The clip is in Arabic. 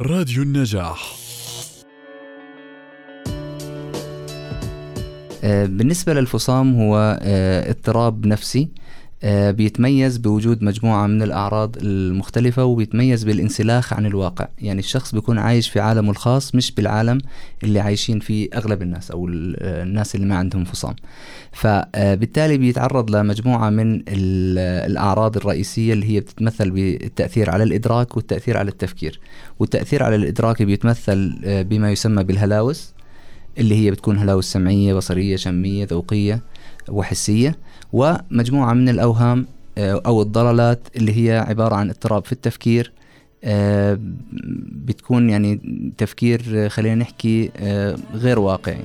راديو النجاح. آه، بالنسبة للفصام هو آه، اضطراب نفسي. بيتميز بوجود مجموعة من الأعراض المختلفة وبيتميز بالانسلاخ عن الواقع. يعني الشخص بيكون عايش في عالمه الخاص مش بالعالم اللي عايشين فيه أغلب الناس أو الناس اللي ما عندهم فصام فبالتالي بيتعرض لمجموعة من الأعراض الرئيسية اللي هي بتتمثل بالتأثير على الإدراك والتأثير على التفكير. والتأثير على الإدراك بيتمثل بما يسمى بالهلاوس اللي هي بتكون هلاوس سمعية بصرية شمية ذوقية. وحسية ومجموعة من الأوهام آه، أو الضلالات اللي هي عبارة عن اضطراب في التفكير آه، بتكون يعني تفكير خلينا نحكي آه، غير واقعي.